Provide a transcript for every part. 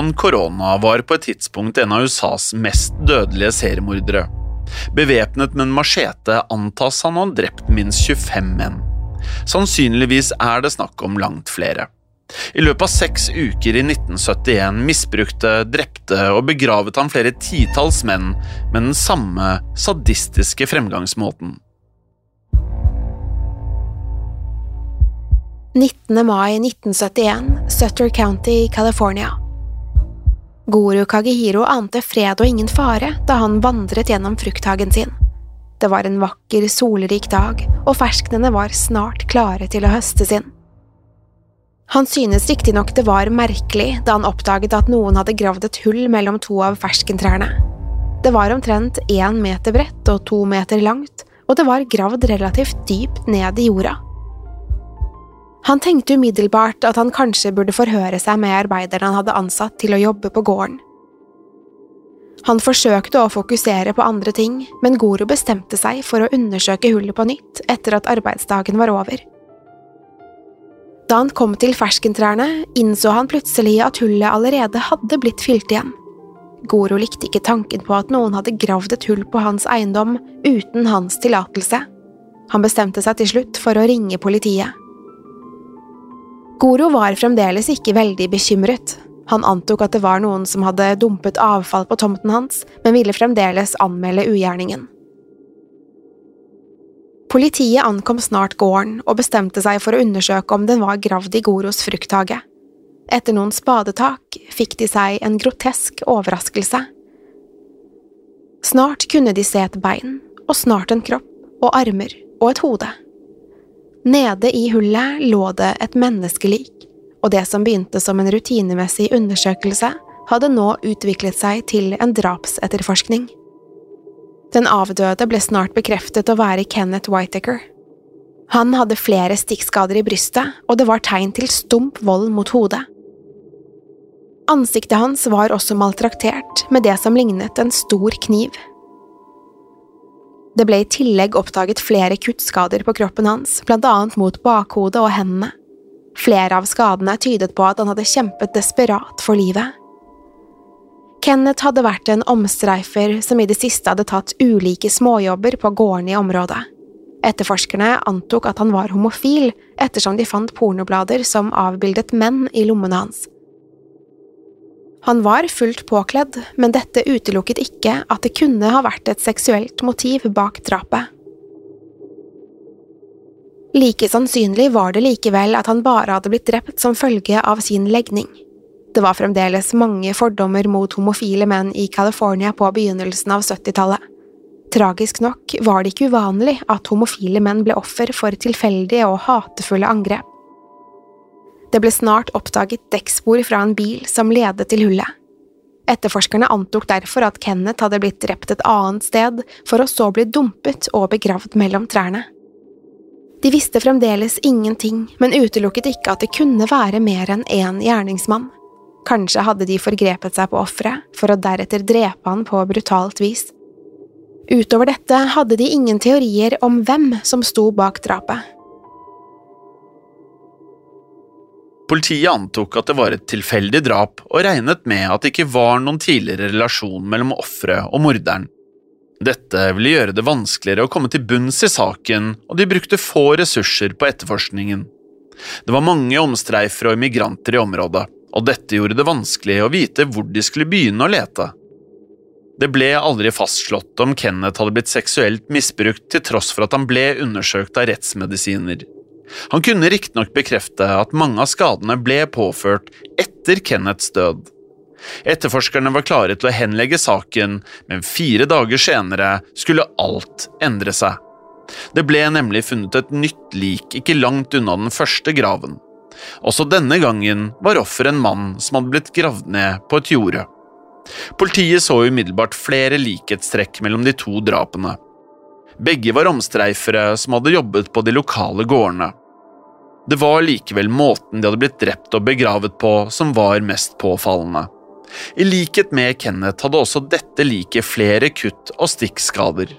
Con Corona var på et tidspunkt en av USAs mest dødelige seriemordere. Bevæpnet med en machete antas han å ha drept minst 25 menn. Sannsynligvis er det snakk om langt flere. I løpet av seks uker i 1971 misbrukte, drepte og begravet han flere titalls menn med den samme sadistiske fremgangsmåten. 19. mai 1971, Sutter County, California. Guru Kagehiro ante fred og ingen fare da han vandret gjennom frukthagen sin. Det var en vakker, solrik dag, og ferskenene var snart klare til å høstes inn. Han synes riktignok det var merkelig da han oppdaget at noen hadde gravd et hull mellom to av ferskentrærne. Det var omtrent én meter bredt og to meter langt, og det var gravd relativt dypt ned i jorda. Han tenkte umiddelbart at han kanskje burde forhøre seg med arbeiderne han hadde ansatt til å jobbe på gården. Han forsøkte å fokusere på andre ting, men Goro bestemte seg for å undersøke hullet på nytt etter at arbeidsdagen var over. Da han kom til ferskentrærne, innså han plutselig at hullet allerede hadde blitt fylt igjen. Goro likte ikke tanken på at noen hadde gravd et hull på hans eiendom uten hans tillatelse. Han bestemte seg til slutt for å ringe politiet. Goro var fremdeles ikke veldig bekymret. Han antok at det var noen som hadde dumpet avfall på tomten hans, men ville fremdeles anmelde ugjerningen. Politiet ankom snart gården og bestemte seg for å undersøke om den var gravd i Goros frukthage. Etter noen spadetak fikk de seg en grotesk overraskelse. Snart kunne de se et bein, og snart en kropp og armer og et hode. Nede i hullet lå det et menneskelik, og det som begynte som en rutinemessig undersøkelse, hadde nå utviklet seg til en drapsetterforskning. Den avdøde ble snart bekreftet å være Kenneth Whitaker. Han hadde flere stikkskader i brystet, og det var tegn til stump vold mot hodet. Ansiktet hans var også maltraktert med det som lignet en stor kniv. Det ble i tillegg oppdaget flere kuttskader på kroppen hans, blant annet mot bakhodet og hendene. Flere av skadene tydet på at han hadde kjempet desperat for livet. Kenneth hadde vært en omstreifer som i det siste hadde tatt ulike småjobber på gårdene i området. Etterforskerne antok at han var homofil, ettersom de fant pornoblader som avbildet menn i lommene hans. Han var fullt påkledd, men dette utelukket ikke at det kunne ha vært et seksuelt motiv bak drapet. Like sannsynlig var det likevel at han bare hadde blitt drept som følge av sin legning. Det var fremdeles mange fordommer mot homofile menn i California på begynnelsen av 70-tallet. Tragisk nok var det ikke uvanlig at homofile menn ble offer for tilfeldige og hatefulle angrep. Det ble snart oppdaget dekkspor fra en bil som ledet til hullet. Etterforskerne antok derfor at Kenneth hadde blitt drept et annet sted, for å så bli dumpet og begravd mellom trærne. De visste fremdeles ingenting, men utelukket ikke at det kunne være mer enn én gjerningsmann. Kanskje hadde de forgrepet seg på offeret, for å deretter drepe han på brutalt vis. Utover dette hadde de ingen teorier om hvem som sto bak drapet. Politiet antok at det var et tilfeldig drap, og regnet med at det ikke var noen tidligere relasjon mellom offeret og morderen. Dette ville gjøre det vanskeligere å komme til bunns i saken, og de brukte få ressurser på etterforskningen. Det var mange omstreifere og immigranter i området, og dette gjorde det vanskelig å vite hvor de skulle begynne å lete. Det ble aldri fastslått om Kenneth hadde blitt seksuelt misbrukt til tross for at han ble undersøkt av rettsmedisiner. Han kunne riktignok bekrefte at mange av skadene ble påført etter Kenneths død. Etterforskerne var klare til å henlegge saken, men fire dager senere skulle alt endre seg. Det ble nemlig funnet et nytt lik ikke langt unna den første graven. Også denne gangen var offeret en mann som hadde blitt gravd ned på et jorde. Politiet så umiddelbart flere likhetstrekk mellom de to drapene. Begge var omstreifere som hadde jobbet på de lokale gårdene. Det var likevel måten de hadde blitt drept og begravet på som var mest påfallende. I likhet med Kenneth hadde også dette liket flere kutt og stikkskader.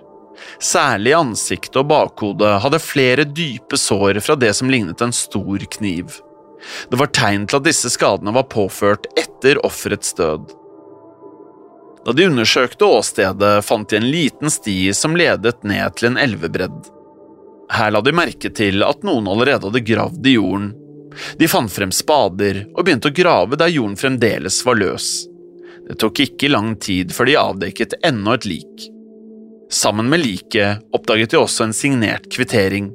Særlig i ansiktet og bakhodet hadde flere dype sår fra det som lignet en stor kniv. Det var tegn til at disse skadene var påført etter offerets død. Da de undersøkte åstedet, fant de en liten sti som ledet ned til en elvebredd. Her la de merke til at noen allerede hadde gravd i jorden, de fant frem spader og begynte å grave der jorden fremdeles var løs. Det tok ikke lang tid før de avdekket enda et lik. Sammen med liket oppdaget de også en signert kvittering,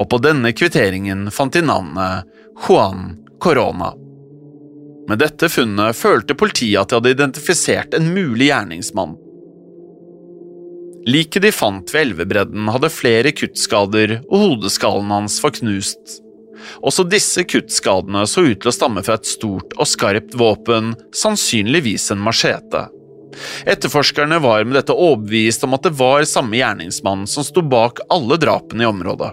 og på denne kvitteringen fant de navnet Juan Corona. Med dette funnet følte politiet at de hadde identifisert en mulig gjerningsmann. Liket de fant ved elvebredden hadde flere kuttskader, og hodeskallen hans var knust. Også disse kuttskadene så ut til å stamme fra et stort og skarpt våpen, sannsynligvis en machete. Etterforskerne var med dette overbevist om at det var samme gjerningsmann som sto bak alle drapene i området.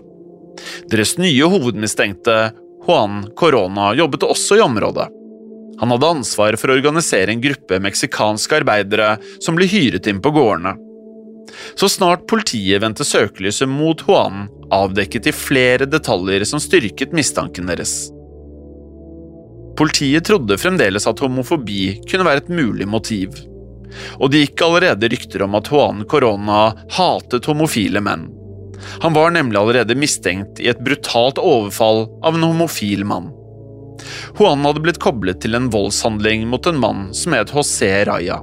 Deres nye hovedmistenkte, Juan Corona, jobbet også i området. Han hadde ansvar for å organisere en gruppe meksikanske arbeidere som ble hyret inn på gårdene. Så snart politiet vendte søkelyset mot Juan, avdekket de flere detaljer som styrket mistanken deres. Politiet trodde fremdeles at homofobi kunne være et mulig motiv, og det gikk allerede rykter om at Juan Corona hatet homofile menn. Han var nemlig allerede mistenkt i et brutalt overfall av en homofil mann. Juan hadde blitt koblet til en voldshandling mot en mann som het José Raya.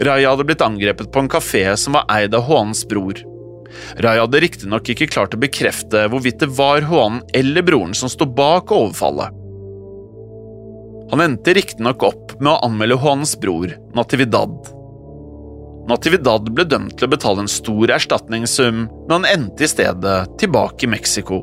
Raya hadde blitt angrepet på en kafé som var eid av Hånens bror. Raya hadde riktignok ikke klart å bekrefte hvorvidt det var Hånen eller broren som sto bak overfallet. Han endte riktignok opp med å anmelde Hånens bror, Natividad. Natividad ble dømt til å betale en stor erstatningssum, men han endte i stedet tilbake i Mexico.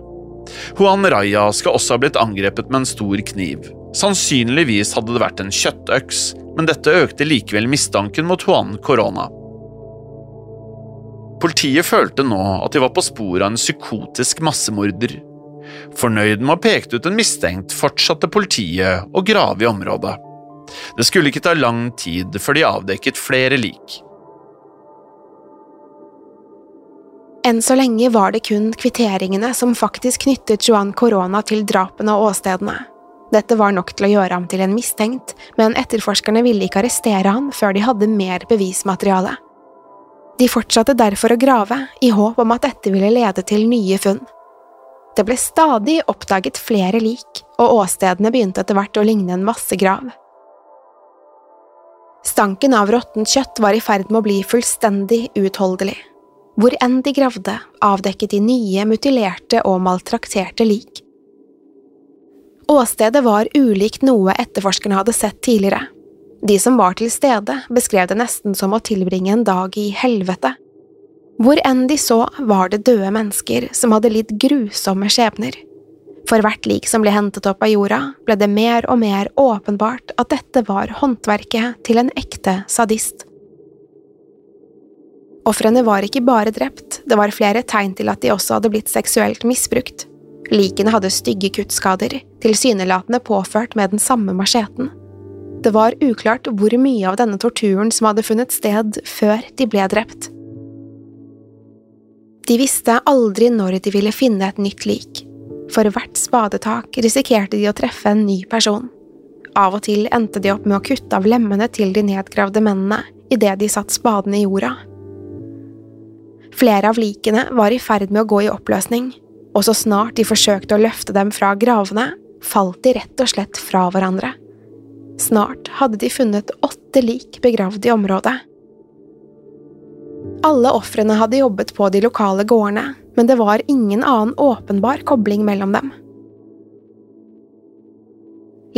Juan Raya skal også ha blitt angrepet med en stor kniv. Sannsynligvis hadde det vært en kjøttøks, men dette økte likevel mistanken mot Juan Corona. Politiet følte nå at de var på sporet av en psykotisk massemorder. Fornøyd med å ha pekt ut en mistenkt fortsatte politiet å grave i området. Det skulle ikke ta lang tid før de avdekket flere lik. Enn så lenge var det kun kvitteringene som faktisk knyttet Juan Corona til drapene og åstedene. Dette var nok til å gjøre ham til en mistenkt, men etterforskerne ville ikke arrestere han før de hadde mer bevismateriale. De fortsatte derfor å grave, i håp om at dette ville lede til nye funn. Det ble stadig oppdaget flere lik, og åstedene begynte etter hvert å ligne en massegrav. Stanken av råttent kjøtt var i ferd med å bli fullstendig uutholdelig. Hvor enn de gravde, avdekket de nye, mutilerte og maltrakterte lik. Åstedet var ulikt noe etterforskerne hadde sett tidligere. De som var til stede, beskrev det nesten som å tilbringe en dag i helvete. Hvor enn de så, var det døde mennesker som hadde lidd grusomme skjebner. For hvert lik som ble hentet opp av jorda, ble det mer og mer åpenbart at dette var håndverket til en ekte sadist. Ofrene var ikke bare drept, det var flere tegn til at de også hadde blitt seksuelt misbrukt. Likene hadde stygge kuttskader, tilsynelatende påført med den samme macheten. Det var uklart hvor mye av denne torturen som hadde funnet sted før de ble drept. De visste aldri når de ville finne et nytt lik. For hvert spadetak risikerte de å treffe en ny person. Av og til endte de opp med å kutte av lemmene til de nedgravde mennene idet de satt spaden i jorda. Flere av likene var i ferd med å gå i oppløsning, og så snart de forsøkte å løfte dem fra gravene, falt de rett og slett fra hverandre. Snart hadde de funnet åtte lik begravd i området. Alle ofrene hadde jobbet på de lokale gårdene, men det var ingen annen åpenbar kobling mellom dem.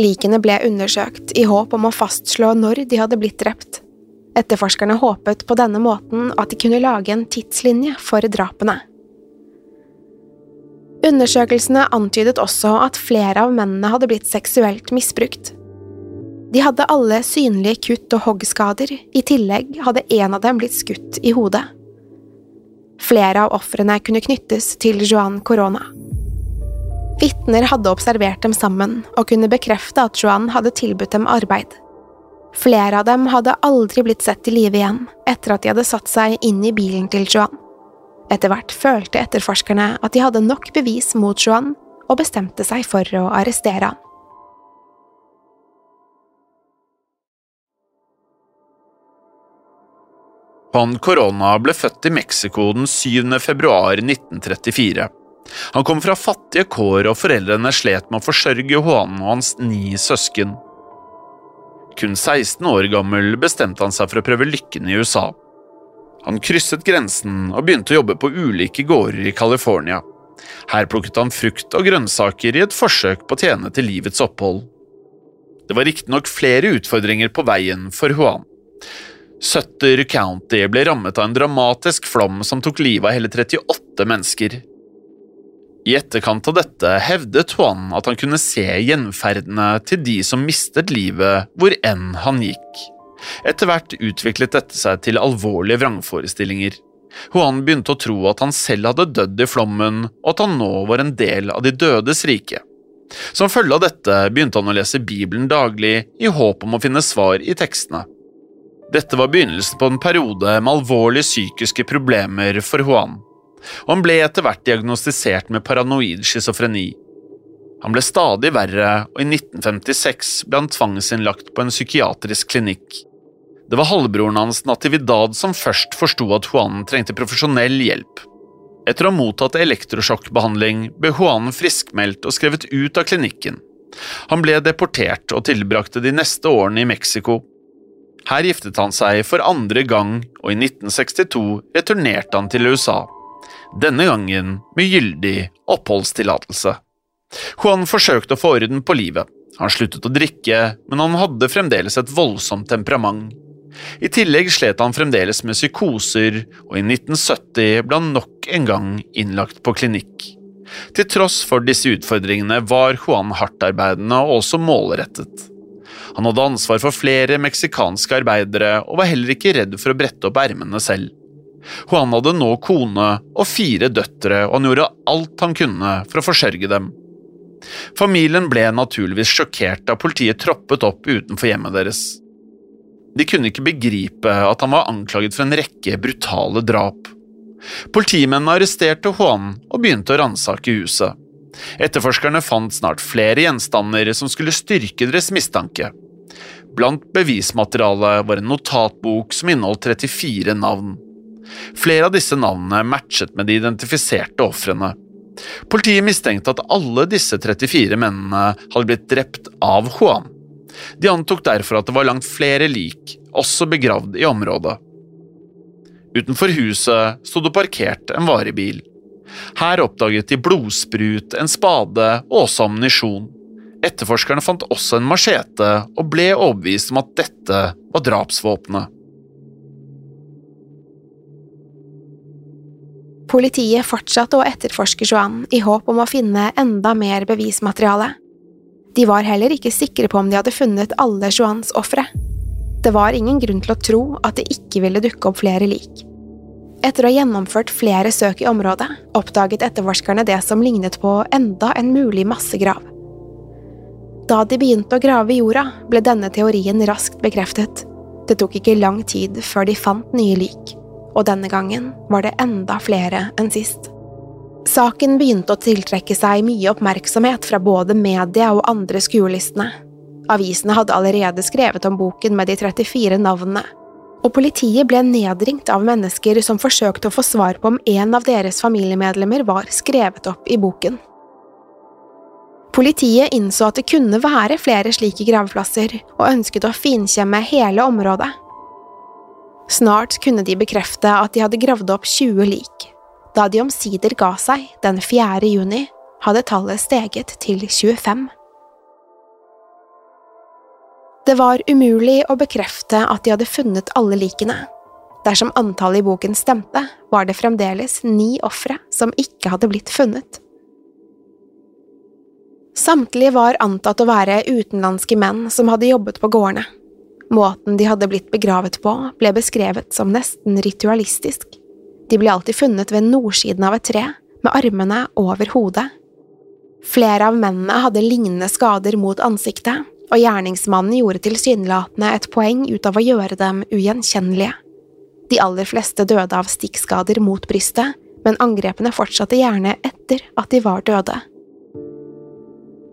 Likene ble undersøkt i håp om å fastslå når de hadde blitt drept. Etterforskerne håpet på denne måten at de kunne lage en tidslinje for drapene. Undersøkelsene antydet også at flere av mennene hadde blitt seksuelt misbrukt. De hadde alle synlige kutt- og hoggskader, i tillegg hadde en av dem blitt skutt i hodet. Flere av ofrene kunne knyttes til Joan Corona. Vitner hadde observert dem sammen og kunne bekrefte at Joan hadde tilbudt dem arbeid. Flere av dem hadde aldri blitt sett i live igjen etter at de hadde satt seg inn i bilen til Joan. Etter hvert følte etterforskerne at de hadde nok bevis mot Juan, og bestemte seg for å arrestere han. Juan Corona ble født i Mexico den 7. februar 1934. Han kom fra fattige kår, og foreldrene slet med å forsørge Juan og hans ni søsken. Kun 16 år gammel bestemte han seg for å prøve lykken i USA. Han krysset grensen og begynte å jobbe på ulike gårder i California. Her plukket han frukt og grønnsaker i et forsøk på å tjene til livets opphold. Det var riktignok flere utfordringer på veien for Juan. Sutter County ble rammet av en dramatisk flom som tok livet av hele 38 mennesker. I etterkant av dette hevdet Juan at han kunne se gjenferdene til de som mistet livet hvor enn han gikk. Etter hvert utviklet dette seg til alvorlige vrangforestillinger. Juan begynte å tro at han selv hadde dødd i flommen, og at han nå var en del av de dødes rike. Som følge av dette begynte han å lese Bibelen daglig i håp om å finne svar i tekstene. Dette var begynnelsen på en periode med alvorlige psykiske problemer for Juan, og han ble etter hvert diagnostisert med paranoid schizofreni. Han ble stadig verre, og i 1956 ble han tvangsinnlagt på en psykiatrisk klinikk. Det var halvbroren hans Natividad som først forsto at Juan trengte profesjonell hjelp. Etter å ha mottatt elektrosjokkbehandling ble Juan friskmeldt og skrevet ut av klinikken. Han ble deportert og tilbrakte de neste årene i Mexico her giftet han seg for andre gang, og i 1962 returnerte han til USA. Denne gangen med gyldig oppholdstillatelse. Juan forsøkte å få orden på livet. Han sluttet å drikke, men han hadde fremdeles et voldsomt temperament. I tillegg slet han fremdeles med psykoser, og i 1970 ble han nok en gang innlagt på klinikk. Til tross for disse utfordringene var Juan hardtarbeidende og også målrettet. Han hadde ansvar for flere meksikanske arbeidere og var heller ikke redd for å brette opp ermene selv. Juan hadde nå kone og fire døtre, og han gjorde alt han kunne for å forsørge dem. Familien ble naturligvis sjokkert da politiet troppet opp utenfor hjemmet deres. De kunne ikke begripe at han var anklaget for en rekke brutale drap. Politimennene arresterte Juan og begynte å ransake huset. Etterforskerne fant snart flere gjenstander som skulle styrke deres mistanke. Blant bevismaterialet var en notatbok som inneholdt 34 navn. Flere av disse navnene matchet med de identifiserte ofrene. Politiet mistenkte at alle disse 34 mennene hadde blitt drept av Juan. De antok derfor at det var langt flere lik, også begravd i området. Utenfor huset sto det parkert en varebil. Her oppdaget de blodsprut, en spade og også ammunisjon. Etterforskerne fant også en machete og ble overbevist om at dette var drapsvåpenet. Politiet fortsatte å etterforske Joan i håp om å finne enda mer bevismateriale. De var heller ikke sikre på om de hadde funnet alle Joans ofre. Det var ingen grunn til å tro at det ikke ville dukke opp flere lik. Etter å ha gjennomført flere søk i området, oppdaget etterforskerne det som lignet på enda en mulig massegrav. Da de begynte å grave i jorda, ble denne teorien raskt bekreftet. Det tok ikke lang tid før de fant nye lik og denne gangen var det enda flere enn sist. Saken begynte å tiltrekke seg mye oppmerksomhet fra både media og andre skuelistene. Avisene hadde allerede skrevet om boken med de 34 navnene, og politiet ble nedringt av mennesker som forsøkte å få svar på om en av deres familiemedlemmer var skrevet opp i boken. Politiet innså at det kunne være flere slike gravplasser, og ønsket å finkjemme hele området. Snart kunne de bekrefte at de hadde gravd opp 20 lik. Da de omsider ga seg den 4. juni, hadde tallet steget til 25. Det var umulig å bekrefte at de hadde funnet alle likene. Dersom antallet i boken stemte, var det fremdeles ni ofre som ikke hadde blitt funnet. Samtlige var antatt å være utenlandske menn som hadde jobbet på gårdene. Måten de hadde blitt begravet på, ble beskrevet som nesten ritualistisk. De ble alltid funnet ved nordsiden av et tre, med armene over hodet. Flere av mennene hadde lignende skader mot ansiktet, og gjerningsmannen gjorde tilsynelatende et poeng ut av å gjøre dem ugjenkjennelige. De aller fleste døde av stikkskader mot brystet, men angrepene fortsatte gjerne etter at de var døde.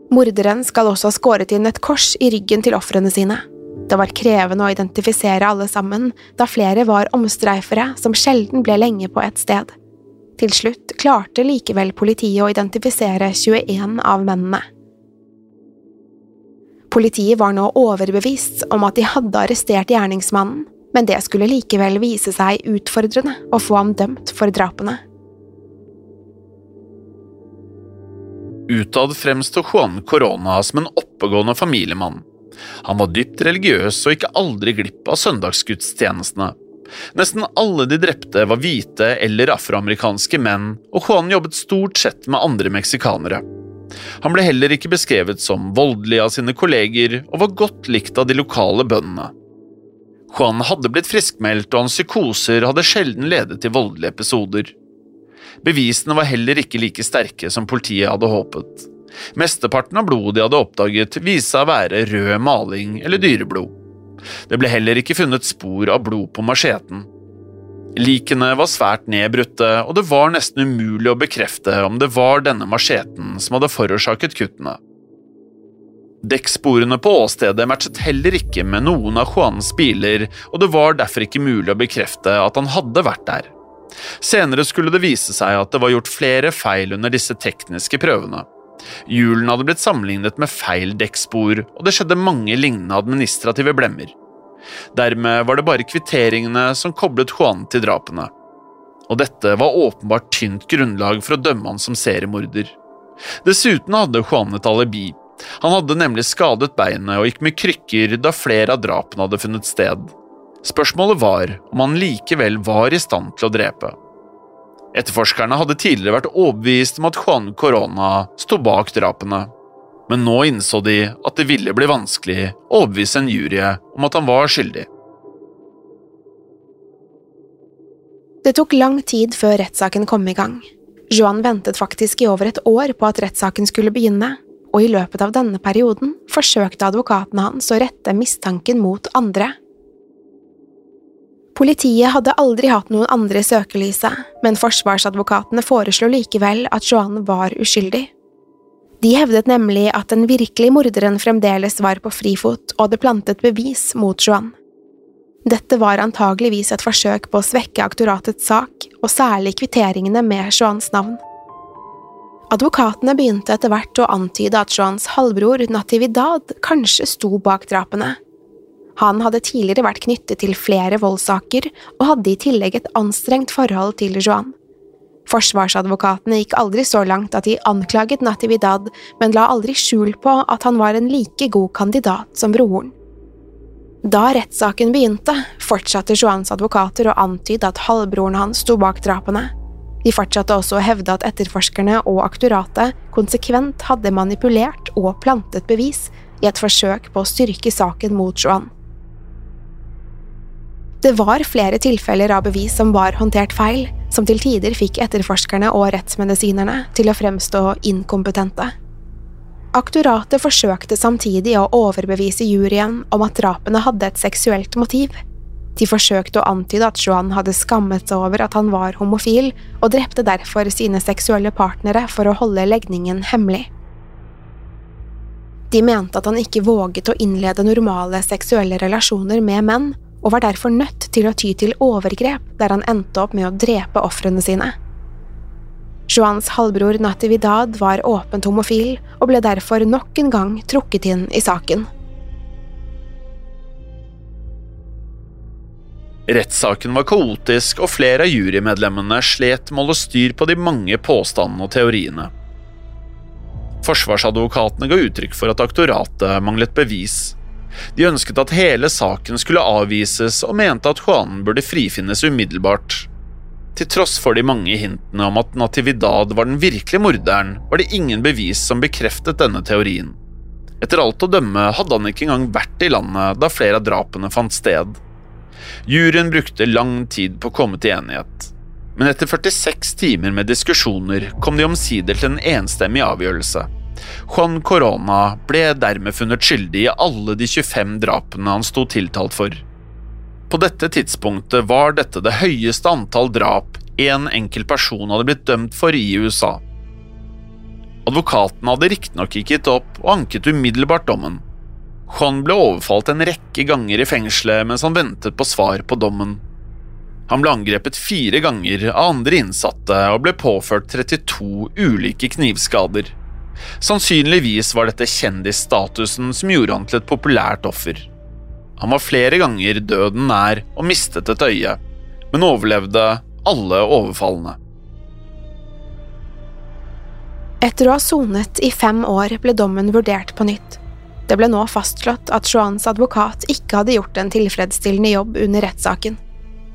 Morderen skal også ha skåret inn et kors i ryggen til ofrene sine. Det var krevende å identifisere alle sammen, da flere var omstreifere som sjelden ble lenge på et sted. Til slutt klarte likevel politiet å identifisere 21 av mennene. Politiet var nå overbevist om at de hadde arrestert gjerningsmannen, men det skulle likevel vise seg utfordrende å få ham dømt for drapene. Utad fremsto Juan Corona som en oppegående familiemann. Han var dypt religiøs og gikk aldri glipp av søndagsgudstjenestene. Nesten alle de drepte var hvite eller afroamerikanske menn, og Juan jobbet stort sett med andre meksikanere. Han ble heller ikke beskrevet som voldelig av sine kolleger, og var godt likt av de lokale bøndene. Juan hadde blitt friskmeldt, og hans psykoser hadde sjelden ledet til voldelige episoder. Bevisene var heller ikke like sterke som politiet hadde håpet. Mesteparten av blodet de hadde oppdaget, viste seg å være rød maling eller dyreblod. Det ble heller ikke funnet spor av blod på macheten. Likene var svært nedbrutte, og det var nesten umulig å bekrefte om det var denne macheten som hadde forårsaket kuttene. Dekksporene på åstedet matchet heller ikke med noen av Juans biler, og det var derfor ikke mulig å bekrefte at han hadde vært der. Senere skulle det vise seg at det var gjort flere feil under disse tekniske prøvene. Hjulene hadde blitt sammenlignet med feil dekkspor, og det skjedde mange lignende administrative blemmer. Dermed var det bare kvitteringene som koblet Juan til drapene. Og dette var åpenbart tynt grunnlag for å dømme han som seriemorder. Dessuten hadde Juan et alibi. Han hadde nemlig skadet beinet og gikk med krykker da flere av drapene hadde funnet sted. Spørsmålet var om han likevel var i stand til å drepe. Etterforskerne hadde tidligere vært overbevist om at Juan Corona sto bak drapene, men nå innså de at det ville bli vanskelig å overbevise en jury om at han var skyldig. Det tok lang tid før rettssaken kom i gang. Johan ventet faktisk i over et år på at rettssaken skulle begynne, og i løpet av denne perioden forsøkte advokatene hans å rette mistanken mot andre Politiet hadde aldri hatt noen andre i søkelyset, men forsvarsadvokatene foreslo likevel at Johan var uskyldig. De hevdet nemlig at den virkelige morderen fremdeles var på frifot og hadde plantet bevis mot Joan. Dette var antageligvis et forsøk på å svekke aktoratets sak, og særlig kvitteringene med Joans navn. Advokatene begynte etter hvert å antyde at Joans halvbror Natividad kanskje sto bak drapene. Han hadde tidligere vært knyttet til flere voldssaker og hadde i tillegg et anstrengt forhold til Joan. Forsvarsadvokatene gikk aldri så langt at de anklaget Natividad, men la aldri skjul på at han var en like god kandidat som broren. Da rettssaken begynte, fortsatte Joans advokater å antyde at halvbroren hans sto bak drapene. De fortsatte også å hevde at etterforskerne og aktoratet konsekvent hadde manipulert og plantet bevis i et forsøk på å styrke saken mot Joan. Det var flere tilfeller av bevis som var håndtert feil, som til tider fikk etterforskerne og rettsmedisinerne til å fremstå inkompetente. Aktoratet forsøkte samtidig å overbevise juryen om at drapene hadde et seksuelt motiv. De forsøkte å antyde at Johan hadde skammet seg over at han var homofil, og drepte derfor sine seksuelle partnere for å holde legningen hemmelig. De mente at han ikke våget å innlede normale seksuelle relasjoner med menn, og var derfor nødt til å ty til overgrep der han endte opp med å drepe ofrene sine. Joans halvbror Natividad var åpent homofil og ble derfor nok en gang trukket inn i saken. Rettssaken var kaotisk, og flere av jurymedlemmene slet med å holde styr på de mange påstandene og teoriene. Forsvarsadvokatene ga uttrykk for at aktoratet manglet bevis, de ønsket at hele saken skulle avvises, og mente at Juan burde frifinnes umiddelbart. Til tross for de mange hintene om at Natividad var den virkelige morderen, var det ingen bevis som bekreftet denne teorien. Etter alt å dømme hadde han ikke engang vært i landet da flere av drapene fant sted. Juryen brukte lang tid på å komme til enighet, men etter 46 timer med diskusjoner kom de omsider til en enstemmig avgjørelse. Juan Corona ble dermed funnet skyldig i alle de 25 drapene han sto tiltalt for. På dette tidspunktet var dette det høyeste antall drap en enkelt person hadde blitt dømt for i USA. Advokaten hadde riktignok ikke gitt opp og anket umiddelbart dommen. Juan ble overfalt en rekke ganger i fengselet mens han ventet på svar på dommen. Han ble angrepet fire ganger av andre innsatte og ble påført 32 ulike knivskader. Sannsynligvis var dette kjendisstatusen som gjorde han til et populært offer. Han var flere ganger døden nær og mistet et øye, men overlevde alle overfallene. Etter å ha sonet i fem år ble dommen vurdert på nytt. Det ble nå fastslått at Joans advokat ikke hadde gjort en tilfredsstillende jobb under rettssaken.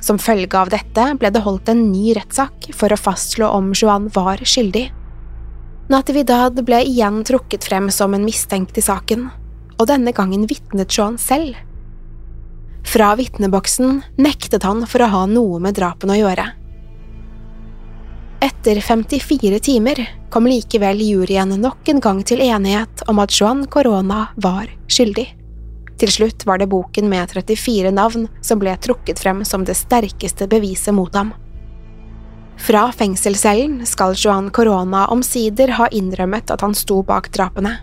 Som følge av dette ble det holdt en ny rettssak for å fastslå om Joan var skyldig. Natividad ble igjen trukket frem som en mistenkt i saken, og denne gangen vitnet Joan selv. Fra vitneboksen nektet han for å ha noe med drapene å gjøre. Etter 54 timer kom likevel juryen nok en gang til enighet om at Joan Corona var skyldig. Til slutt var det boken med 34 navn som ble trukket frem som det sterkeste beviset mot ham. Fra fengselscellen skal Joan Corona omsider ha innrømmet at han sto bak drapene.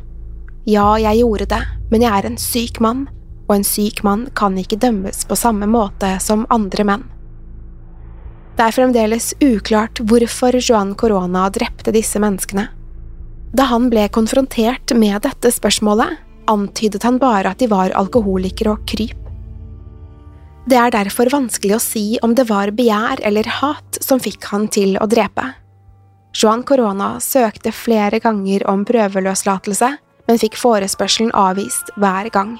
Ja, jeg gjorde det, men jeg er en syk mann, og en syk mann kan ikke dømmes på samme måte som andre menn. Det er fremdeles uklart hvorfor Joan Corona drepte disse menneskene. Da han ble konfrontert med dette spørsmålet, antydet han bare at de var alkoholikere og kryp. Det er derfor vanskelig å si om det var begjær eller hat som fikk han til å drepe. Juan Corona søkte flere ganger om prøveløslatelse, men fikk forespørselen avvist hver gang.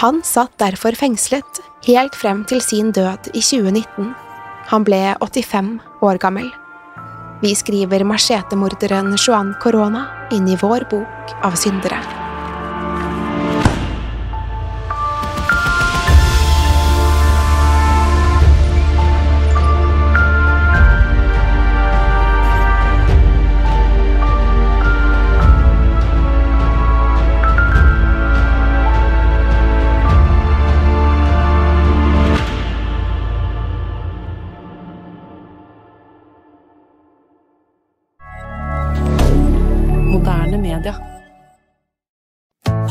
Han satt derfor fengslet helt frem til sin død i 2019. Han ble 85 år gammel. Vi skriver machetemorderen Juan Corona inn i vår bok av syndere.